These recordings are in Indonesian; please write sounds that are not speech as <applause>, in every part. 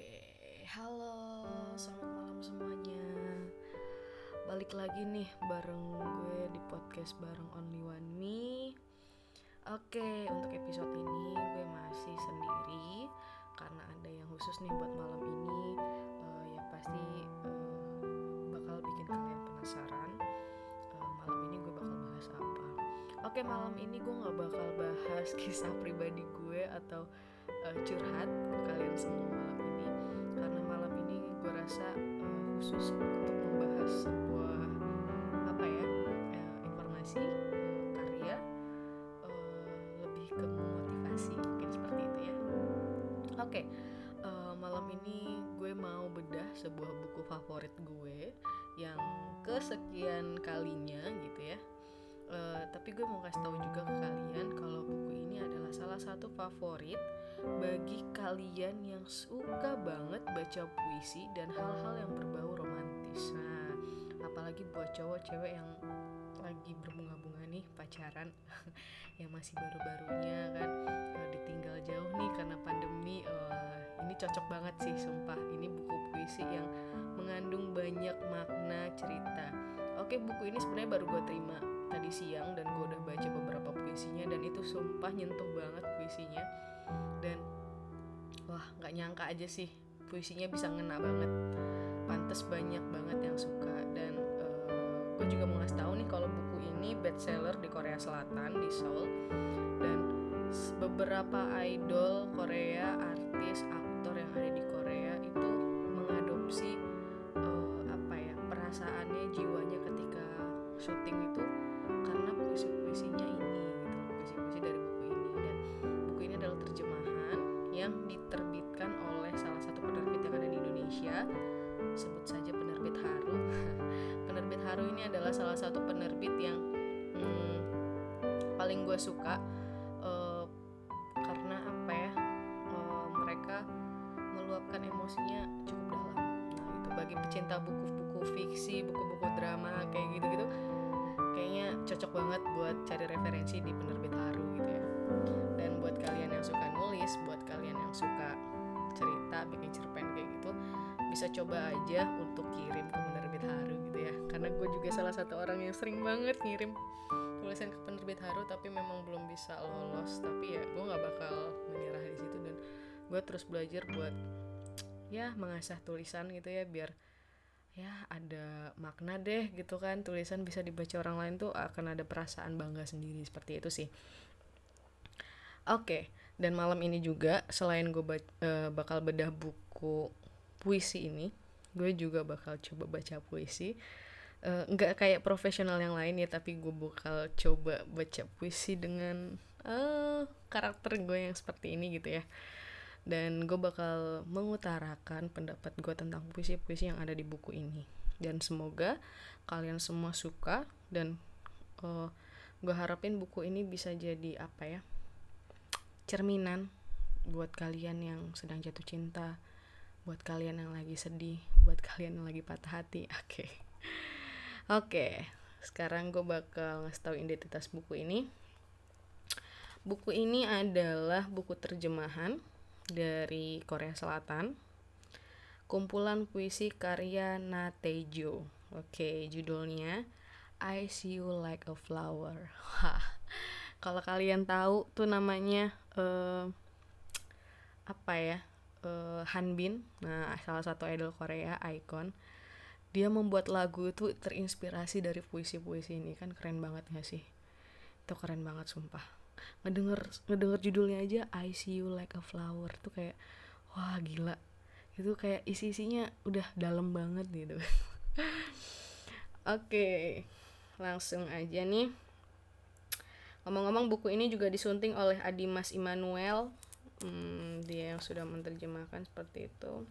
Oke, halo, selamat malam semuanya. Balik lagi nih bareng gue di podcast bareng Only One Me. Oke, untuk episode ini gue masih sendiri karena ada yang khusus nih buat malam ini. Eh, ya pasti eh, bakal bikin kalian penasaran. Eh, malam ini gue bakal bahas apa? Oke, malam ini gue nggak bakal bahas <laughs> kisah pribadi gue atau eh, curhat ke kalian semua malam gue rasa eh, khusus untuk membahas sebuah apa ya eh, informasi karya eh, lebih ke motivasi mungkin seperti itu ya. Oke malam ini gue mau bedah sebuah buku favorit gue yang kesekian kalinya gitu ya. Tapi gue mau kasih tahu juga ke kalian kalau buku salah satu favorit bagi kalian yang suka banget baca puisi dan hal-hal yang berbau romantis. Nah, apalagi buat cowok cewek yang lagi berbunga-bunga nih pacaran <laughs> yang masih baru-barunya kan eh, ditinggal jauh nih karena pandemi eh, ini cocok banget sih sumpah ini buku puisi yang mengandung banyak makna cerita. Oke buku ini sebenarnya baru gue terima tadi siang dan gue udah baca beberapa puisinya dan itu sumpah nyentuh banget puisinya. Dan wah nggak nyangka aja sih puisinya bisa ngena banget. Pantes banyak banget yang suka dan eh, gue juga mau ngasih tahu nih kalau buku ini bestseller di Korea Selatan di Seoul. Dan beberapa idol Korea artis aktor yang ada di ini adalah salah satu penerbit yang hmm, paling gue suka eh, karena apa ya eh, mereka meluapkan emosinya cukup dalam. Nah itu bagi pecinta buku-buku fiksi buku-buku drama kayak gitu-gitu kayaknya cocok banget buat cari referensi di penerbit Haru gitu ya. Dan buat kalian yang suka nulis buat kalian yang suka cerita bikin cerpen kayak gitu bisa coba aja untuk kirim ke penerbit Haru karena gue juga salah satu orang yang sering banget ngirim tulisan ke penerbit Haru tapi memang belum bisa lolos. Tapi ya gue nggak bakal menyerah di situ. Dan gue terus belajar buat ya mengasah tulisan gitu ya biar ya ada makna deh gitu kan. Tulisan bisa dibaca orang lain tuh akan ada perasaan bangga sendiri seperti itu sih. Oke dan malam ini juga selain gue bakal bedah buku puisi ini gue juga bakal coba baca puisi Eh, nggak kayak profesional yang lain ya tapi gue bakal coba baca puisi dengan eh karakter gue yang seperti ini gitu ya. Dan gue bakal mengutarakan pendapat gue tentang puisi-puisi yang ada di buku ini. Dan semoga kalian semua suka dan eh, gue harapin buku ini bisa jadi apa ya cerminan buat kalian yang sedang jatuh cinta buat kalian yang lagi sedih buat kalian yang lagi patah hati. <laughs> Oke oke sekarang gue bakal ngasih tahu identitas buku ini. Buku ini adalah buku terjemahan dari Korea Selatan. Kumpulan puisi karya Natejo oke judulnya I See You Like a Flower. Kalau kalian tahu tuh namanya eh, apa ya eh, Hanbin nah salah satu idol Korea icon dia membuat lagu itu terinspirasi dari puisi-puisi ini. Kan keren banget gak sih? Itu keren banget sumpah. Ngedenger ngedenger judulnya aja I see you like a flower. Tuh kayak wah gila. Itu kayak isi isinya udah dalam banget gitu. <laughs> Oke langsung aja nih. Ngomong-ngomong buku ini juga disunting oleh Adimas Immanuel. Hmm, dia yang sudah menerjemahkan seperti itu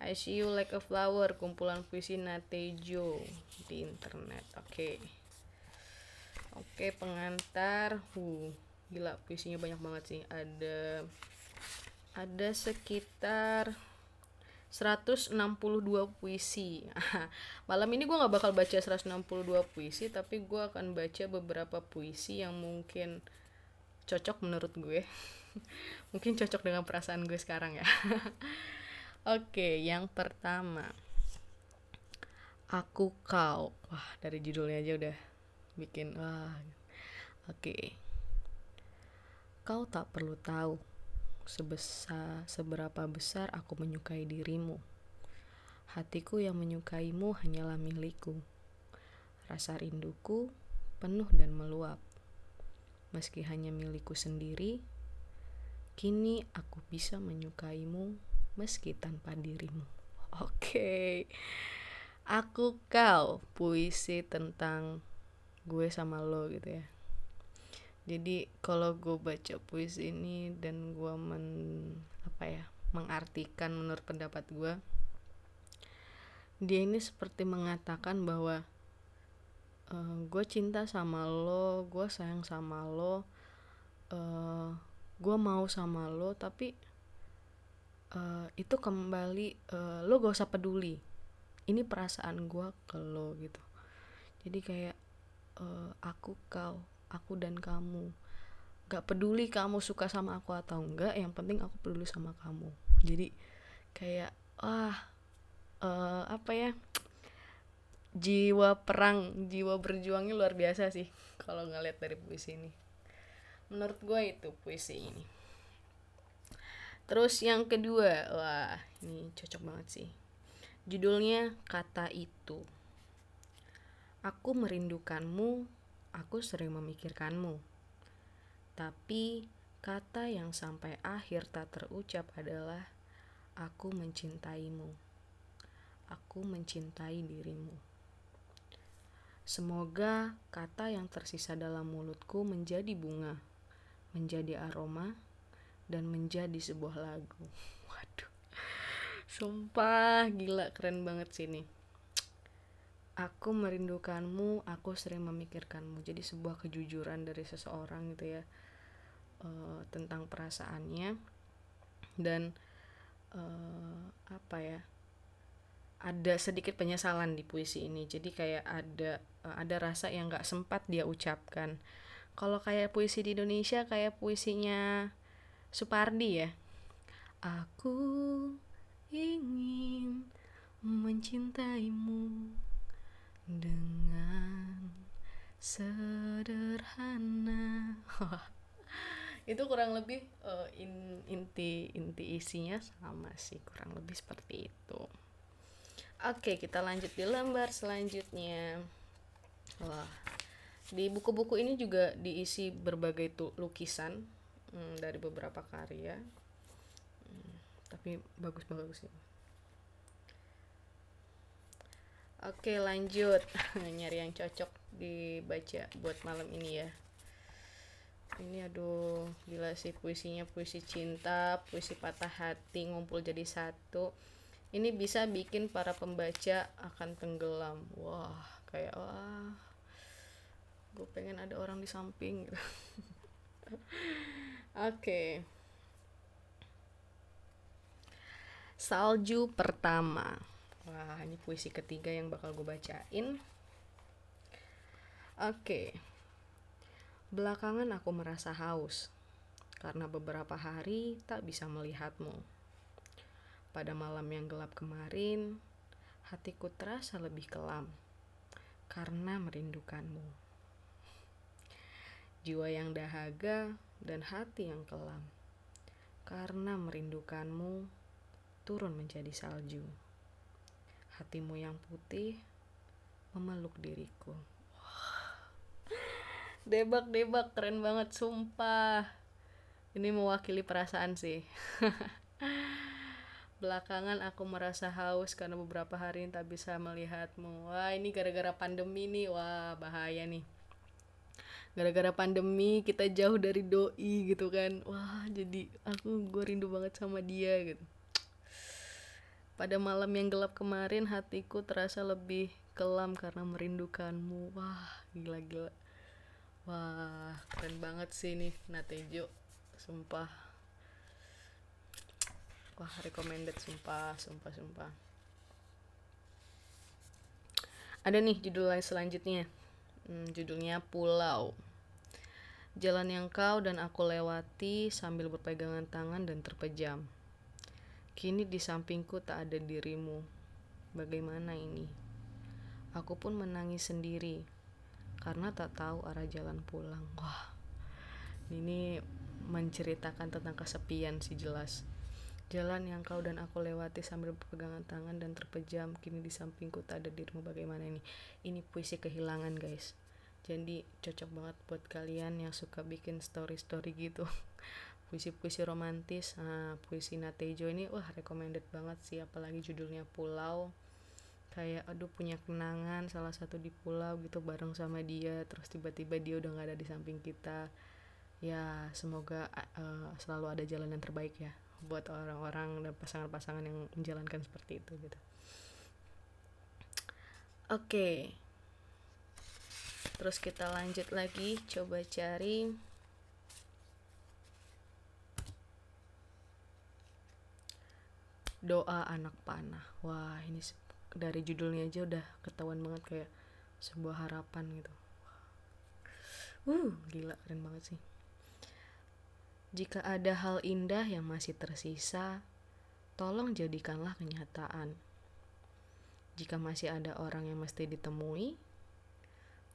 I see you like a flower kumpulan puisi Natejo di internet. Oke. Oke pengantar. Uh gila puisinya banyak banget sih. Ada ada sekitar 162 puisi. <laughs> Malam ini gue nggak bakal baca 162 puisi tapi gue akan baca beberapa puisi yang mungkin cocok menurut gue. <laughs> Mungkin cocok dengan perasaan gue sekarang ya <laughs> Oke, yang pertama. Aku kau. Wah, dari judulnya aja udah bikin wah. Oke. Kau tak perlu tahu sebesar seberapa besar aku menyukai dirimu. Hatiku yang menyukaimu hanyalah milikku. Rasa rinduku penuh dan meluap. Meski hanya milikku sendiri, kini aku bisa menyukaimu meski tanpa dirimu. Oke. Okay. Aku kau puisi tentang gue sama lo gitu ya. Jadi kalau gue baca puisi ini dan gue men apa ya mengartikan menurut pendapat gue dia ini seperti mengatakan bahwa uh, gue cinta sama lo gue sayang sama lo uh, gue mau sama lo tapi uh, itu kembali uh, lo gak usah peduli. Ini perasaan gue ke lo gitu. Jadi kayak uh, aku kau aku dan kamu. Gak peduli kamu suka sama aku atau enggak yang penting aku peduli sama kamu. Jadi kayak wah uh, apa ya? Jiwa perang jiwa berjuangnya luar biasa sih kalau ngeliat dari puisi ini. Menurut gue itu puisi ini terus yang kedua wah ini cocok banget sih. Judulnya kata itu. Aku merindukanmu aku sering memikirkanmu. Tapi kata yang sampai akhir tak terucap adalah aku mencintaimu. Aku mencintai dirimu. Semoga kata yang tersisa dalam mulutku menjadi bunga, menjadi aroma, dan menjadi sebuah lagu. Waduh, sumpah gila keren banget sini. Aku merindukanmu, aku sering memikirkanmu. Jadi sebuah kejujuran dari seseorang gitu ya uh, tentang perasaannya dan uh, apa ya? ada sedikit penyesalan di puisi ini jadi kayak ada eh, ada rasa yang nggak sempat dia ucapkan kalau kayak puisi di Indonesia kayak puisinya Supardi ya? Aku ingin mencintaimu dengan sederhana. <laughs> Itu kurang lebih uh, in, inti inti isinya sama sih kurang lebih seperti itu. Oke, kita lanjut di lembar selanjutnya. Wah, di buku-buku ini juga diisi berbagai lukisan hmm, dari beberapa karya. Hmm, tapi bagus-bagus sih. Oke, lanjut. <laughs> Nyari yang cocok dibaca buat malam ini ya. Ini aduh, gila sih puisinya puisi cinta, puisi patah hati ngumpul jadi satu ini bisa bikin para pembaca akan tenggelam wah kayak wah gue pengen ada orang di samping gitu <laughs> <laughs> oke. Salju pertama. Wah ini puisi ketiga yang bakal gue bacain. Oke. Belakangan aku merasa haus karena beberapa hari tak bisa melihatmu. Pada malam yang gelap kemarin, hatiku terasa lebih kelam karena merindukanmu. Jiwa yang dahaga dan hati yang kelam karena merindukanmu turun menjadi salju. Hatimu yang putih memeluk diriku. Debak-debak keren banget sumpah. Ini mewakili perasaan sih. <laughs> Belakangan aku merasa haus karena beberapa hari tak bisa melihatmu. Wah, ini gara-gara pandemi nih. Wah, bahaya nih. Gara-gara pandemi kita jauh dari doi gitu kan. Wah, jadi aku gue rindu banget sama dia gitu. Pada malam yang gelap kemarin hatiku terasa lebih kelam karena merindukanmu. Wah, gila-gila. Wah, keren banget sih nih Natejo. Sumpah wah recommended sumpah sumpah sumpah ada nih judul lain selanjutnya hmm, judulnya Pulau Jalan yang kau dan aku lewati sambil berpegangan tangan dan terpejam. Kini di sampingku tak ada dirimu. Bagaimana ini? Aku pun menangis sendiri karena tak tahu arah jalan pulang. Wah, ini menceritakan tentang kesepian sih jelas. Jalan yang kau dan aku lewati sambil berpegangan tangan dan terpejam Kini di sampingku tak ada dirimu. Bagaimana ini? Ini puisi kehilangan guys. Jadi cocok banget buat kalian yang suka bikin story-story gitu. <laughs> Puisi-puisi romantis nah, Puisi Natejo ini wah recommended banget sih. Apalagi judulnya Pulau. Kayak aduh punya kenangan salah satu di pulau gitu bareng sama dia. Terus tiba-tiba dia udah gak ada di samping kita. Ya semoga uh, selalu ada jalan yang terbaik ya buat orang-orang dan pasangan-pasangan yang menjalankan seperti itu gitu. Oke. Okay. terus kita lanjut lagi coba cari. Doa anak panah. Wah ini dari judulnya aja udah ketahuan banget kayak sebuah harapan gitu. Uh gila keren banget sih jika ada hal indah yang masih tersisa, tolong jadikanlah kenyataan. Jika masih ada orang yang mesti ditemui,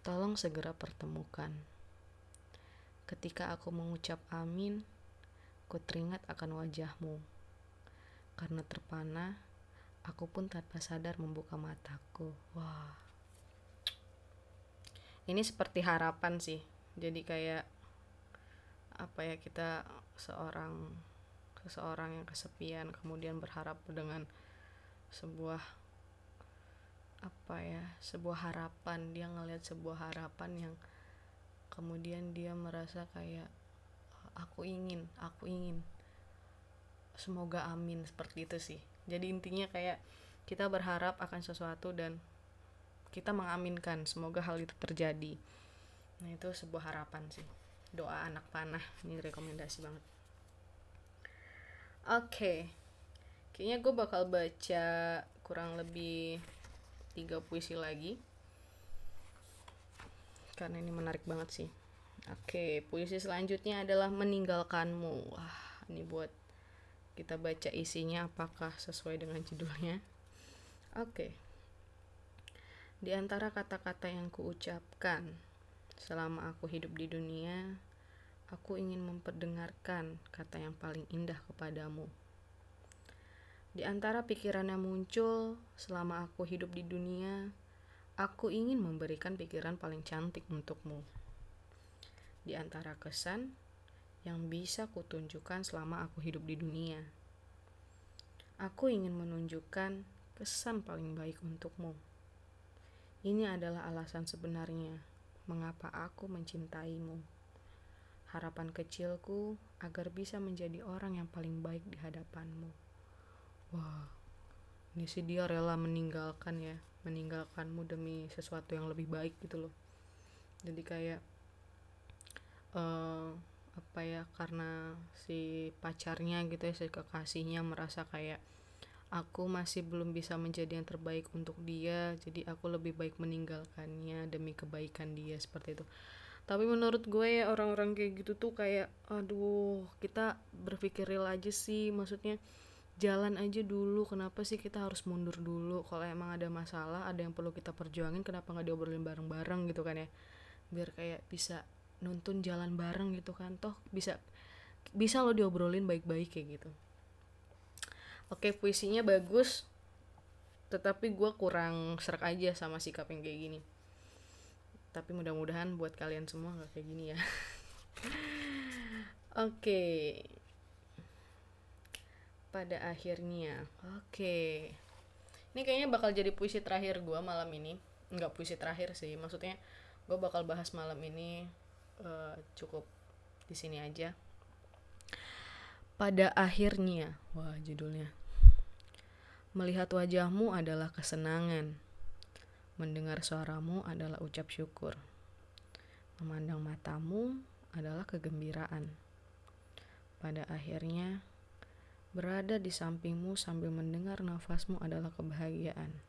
tolong segera pertemukan. Ketika aku mengucap amin, ku teringat akan wajahmu. Karena terpana, aku pun tanpa sadar membuka mataku. Wah. Ini seperti harapan sih. Jadi kayak apa ya kita seorang seseorang yang kesepian kemudian berharap dengan sebuah apa ya sebuah harapan. Dia ngelihat sebuah harapan yang kemudian dia merasa kayak aku ingin aku ingin. Semoga amin seperti itu sih. Jadi intinya kayak kita berharap akan sesuatu dan kita mengaminkan. Semoga hal itu terjadi. Nah itu sebuah harapan sih doa anak panah ini rekomendasi banget oke okay. kayaknya gue bakal baca kurang lebih tiga puisi lagi karena ini menarik banget sih oke okay, puisi selanjutnya adalah meninggalkanmu wah ini buat kita baca isinya apakah sesuai dengan judulnya oke okay. di antara kata-kata yang kuucapkan selama aku hidup di dunia aku ingin memperdengarkan kata yang paling indah kepadamu. Di antara pikiran yang muncul selama aku hidup di dunia, aku ingin memberikan pikiran paling cantik untukmu. Di antara kesan yang bisa kutunjukkan selama aku hidup di dunia, aku ingin menunjukkan kesan paling baik untukmu. Ini adalah alasan sebenarnya mengapa aku mencintaimu harapan kecilku agar bisa menjadi orang yang paling baik di hadapanmu. Wah, ini sih dia rela meninggalkan ya, meninggalkanmu demi sesuatu yang lebih baik gitu loh. Jadi kayak uh, apa ya karena si pacarnya gitu ya si kekasihnya merasa kayak aku masih belum bisa menjadi yang terbaik untuk dia jadi aku lebih baik meninggalkannya demi kebaikan dia seperti itu. Tapi menurut gue ya orang-orang kayak gitu tuh kayak aduh kita berpikir real aja sih maksudnya jalan aja dulu kenapa sih kita harus mundur dulu? Kalau emang ada masalah ada yang perlu kita perjuangin kenapa nggak diobrolin bareng-bareng? gitu kan ya. Biar kayak bisa nuntun jalan bareng gitu kan. Toh bisa bisa lo diobrolin baik-baik kayak gitu oke puisinya bagus tetapi gue kurang serak aja sama sikap yang kayak gini. Tapi mudah-mudahan buat kalian semua nggak kayak gini ya. <laughs> Oke. Okay. pada akhirnya. Oke. Okay. ini kayaknya bakal jadi puisi terakhir gue malam ini. Nggak puisi terakhir sih maksudnya gue bakal bahas malam ini uh, cukup di sini aja pada akhirnya wah judulnya melihat wajahmu adalah kesenangan Mendengar suaramu adalah ucap syukur. Memandang matamu adalah kegembiraan. Pada akhirnya, berada di sampingmu sambil mendengar nafasmu adalah kebahagiaan.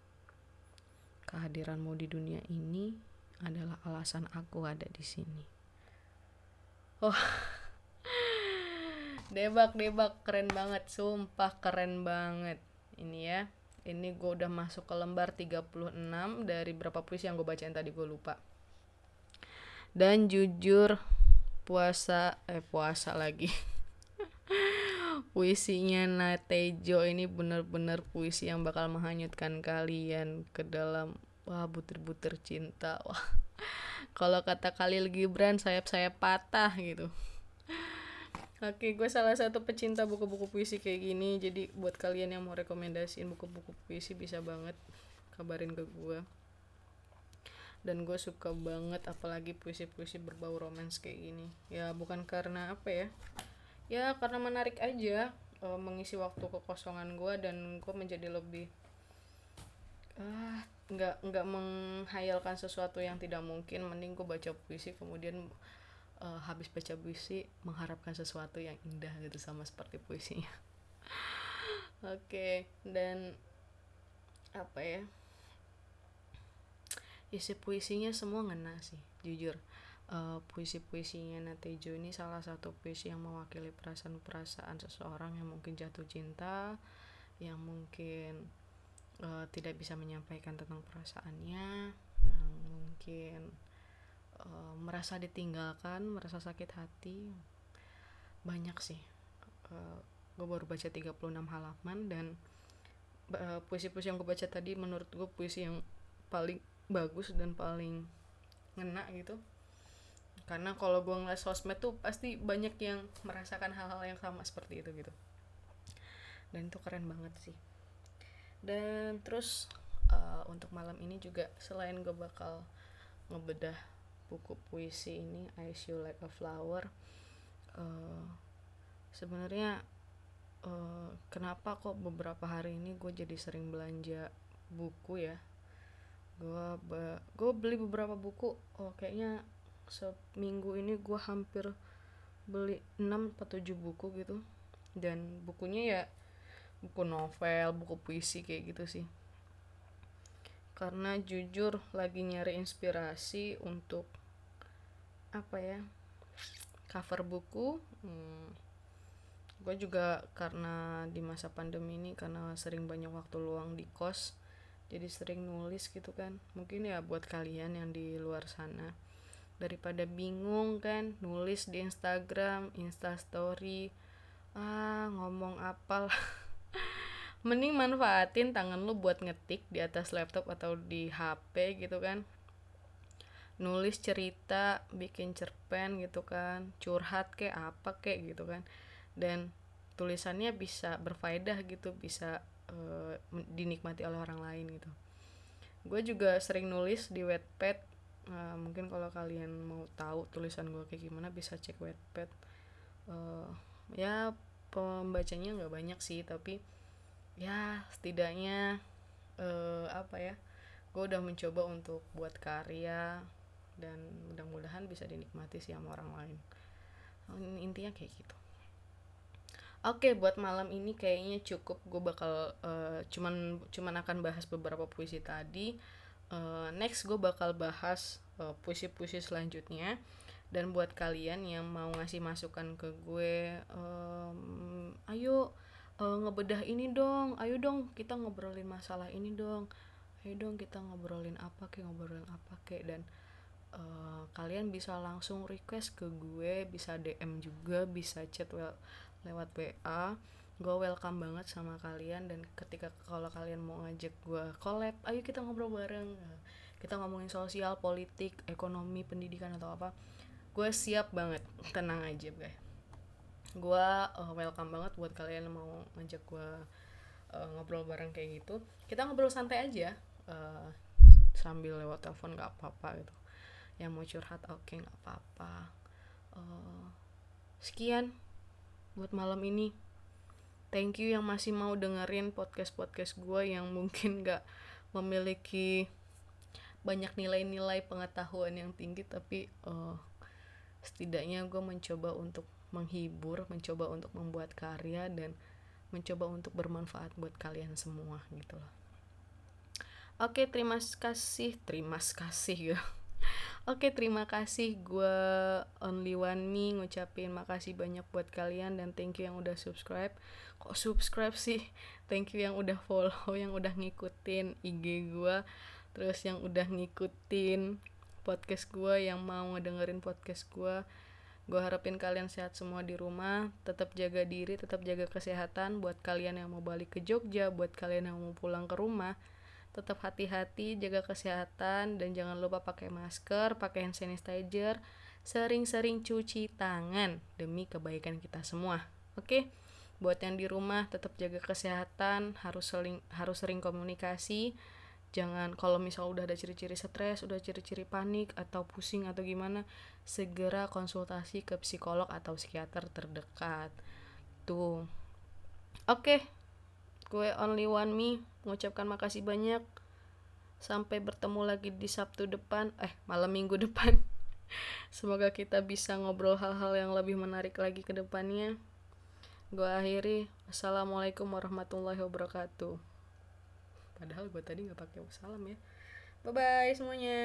Kehadiranmu di dunia ini adalah alasan aku ada di sini. Oh, debak debak. Keren banget. Sumpah keren banget. Ini ya. Ini gue udah masuk ke lembar 36 dari berapa puisi yang gue bacain tadi gue lupa. Dan jujur puasa eh puasa lagi. <laughs> Puisinya Natejo ini bener-bener puisi yang bakal menghanyutkan kalian ke dalam wah butir-butir cinta. <laughs> Wah. Kalau kata Khalil Gibran sayap-sayap patah gitu Oke, gue salah satu pecinta buku-buku puisi kayak gini. Jadi buat kalian yang mau rekomendasiin buku-buku puisi bisa banget kabarin ke gue. Dan gue suka banget apalagi puisi-puisi berbau romans kayak gini. Ya bukan karena apa ya? Ya karena menarik aja uh, mengisi waktu kekosongan gue dan gue menjadi lebih ah nggak nggak menghayalkan sesuatu yang tidak mungkin. Mending gue baca puisi kemudian uh, habis baca puisi mengharapkan sesuatu yang indah gitu sama seperti puisinya. <laughs> Oke okay, dan apa ya? Isi puisinya semua ngena sih jujur. Uh, puisi-puisinya Natejo ini salah satu puisi yang mewakili perasaan-perasaan seseorang yang mungkin jatuh cinta yang mungkin uh, tidak bisa menyampaikan tentang perasaannya yang mungkin uh, merasa ditinggalkan merasa sakit hati banyak sih. Uh, eh, gue baru baca 36 halaman dan uh, puisi-puisi yang gue baca tadi menurut gue puisi yang paling bagus dan paling ngena gitu. Karena kalau gue ngeliat sosmed tuh pasti banyak yang merasakan hal-hal yang sama seperti itu gitu. Dan itu keren banget sih. Dan terus uh, untuk malam ini juga selain gue bakal ngebedah buku puisi ini I See You Like a Flower uh, sebenarnya uh, kenapa kok beberapa hari ini gue jadi sering belanja buku ya? Gue gue beli beberapa buku oh kayaknya seminggu ini gue hampir beli 6 atau 7 buku gitu. Dan bukunya ya buku novel buku puisi kayak gitu sih karena jujur lagi nyari inspirasi untuk apa ya cover buku hmm, gue juga karena di masa pandemi ini karena sering banyak waktu luang di kos jadi sering nulis gitu kan. Mungkin ya buat kalian yang di luar sana. Daripada bingung kan nulis di Instagram Instastory ah ngomong apal <laughs> mending manfaatin tangan lu buat ngetik di atas laptop atau di HP gitu kan. Nulis cerita bikin cerpen gitu kan. Curhat kayak apa kayak gitu kan. Dan tulisannya bisa berfaedah gitu bisa uh, dinikmati oleh orang lain gitu. Gue juga sering nulis di wetpad uh, mungkin kalau kalian mau tahu tulisan gue kayak gimana bisa cek wetpad uh, ya pembacanya nggak banyak sih tapi ya setidaknya uh, apa ya gue udah mencoba untuk buat karya dan mudah-mudahan bisa dinikmati sih sama orang lain intinya kayak gitu Oke, buat malam ini kayaknya cukup. Gue bakal uh, cuman cuman akan bahas beberapa puisi tadi. Uh, next gue bakal bahas puisi puisi-puisi selanjutnya. Dan buat kalian yang mau ngasih masukan ke gue, um, ayo uh, ngebedah ini dong ayo dong kita ngobrolin masalah ini dong. Ayo dong kita ngobrolin apa kayak ngobrolin apa kayak dan uh, kalian bisa langsung request ke gue bisa DM juga bisa chat well, lewat WA gue welcome banget sama kalian dan ketika kalau kalian mau ngajak gue collab ayo kita ngobrol bareng. Kita ngomongin sosial politik ekonomi pendidikan atau apa gue siap banget. Tenang aja guys gue uh, welcome banget buat kalian yang mau ngajak gue uh, ngobrol bareng kayak gitu. Kita ngobrol santai aja uh, sambil lewat telepon nggak apa-apa gitu. Yang mau curhat oke okay, nggak apa-apa. Uh, sekian buat malam ini. Thank you yang masih mau dengerin podcast podcast gue yang mungkin nggak memiliki banyak nilai-nilai pengetahuan yang tinggi tapi uh, setidaknya gue mencoba untuk menghibur, mencoba untuk membuat karya dan mencoba untuk bermanfaat buat kalian semua gitu loh. Oke, terima kasih, terima kasih ya. <laughs> Oke, terima kasih gue Only One Me ngucapin makasih banyak buat kalian dan thank you yang udah subscribe. Kok subscribe sih? Thank you yang udah follow, yang udah ngikutin IG gue, terus yang udah ngikutin podcast gue, yang mau ngedengerin podcast gue. Gue harapin kalian sehat semua di rumah, tetap jaga diri, tetap jaga kesehatan. Buat kalian yang mau balik ke Jogja, buat kalian yang mau pulang ke rumah tetap hati-hati jaga kesehatan dan jangan lupa pakai masker pakai hand sanitizer. Sering-sering cuci tangan demi kebaikan kita semua oke? Buat yang di rumah tetap jaga kesehatan harus sering harus sering komunikasi jangan kalau misal udah ada ciri-ciri stres udah ciri-ciri panik atau pusing atau gimana segera konsultasi ke psikolog atau psikiater terdekat. Tuh. Oke. Gue only one me. Mengucapkan makasih banyak. Sampai bertemu lagi di Sabtu depan. Eh malam minggu <laughs> depan. Semoga kita bisa ngobrol hal-hal yang lebih menarik lagi ke depannya. Gue akhiri. Assalamualaikum warahmatullahi wabarakatuh padahal gue tadi nggak pakai salam ya. Bye bye semuanya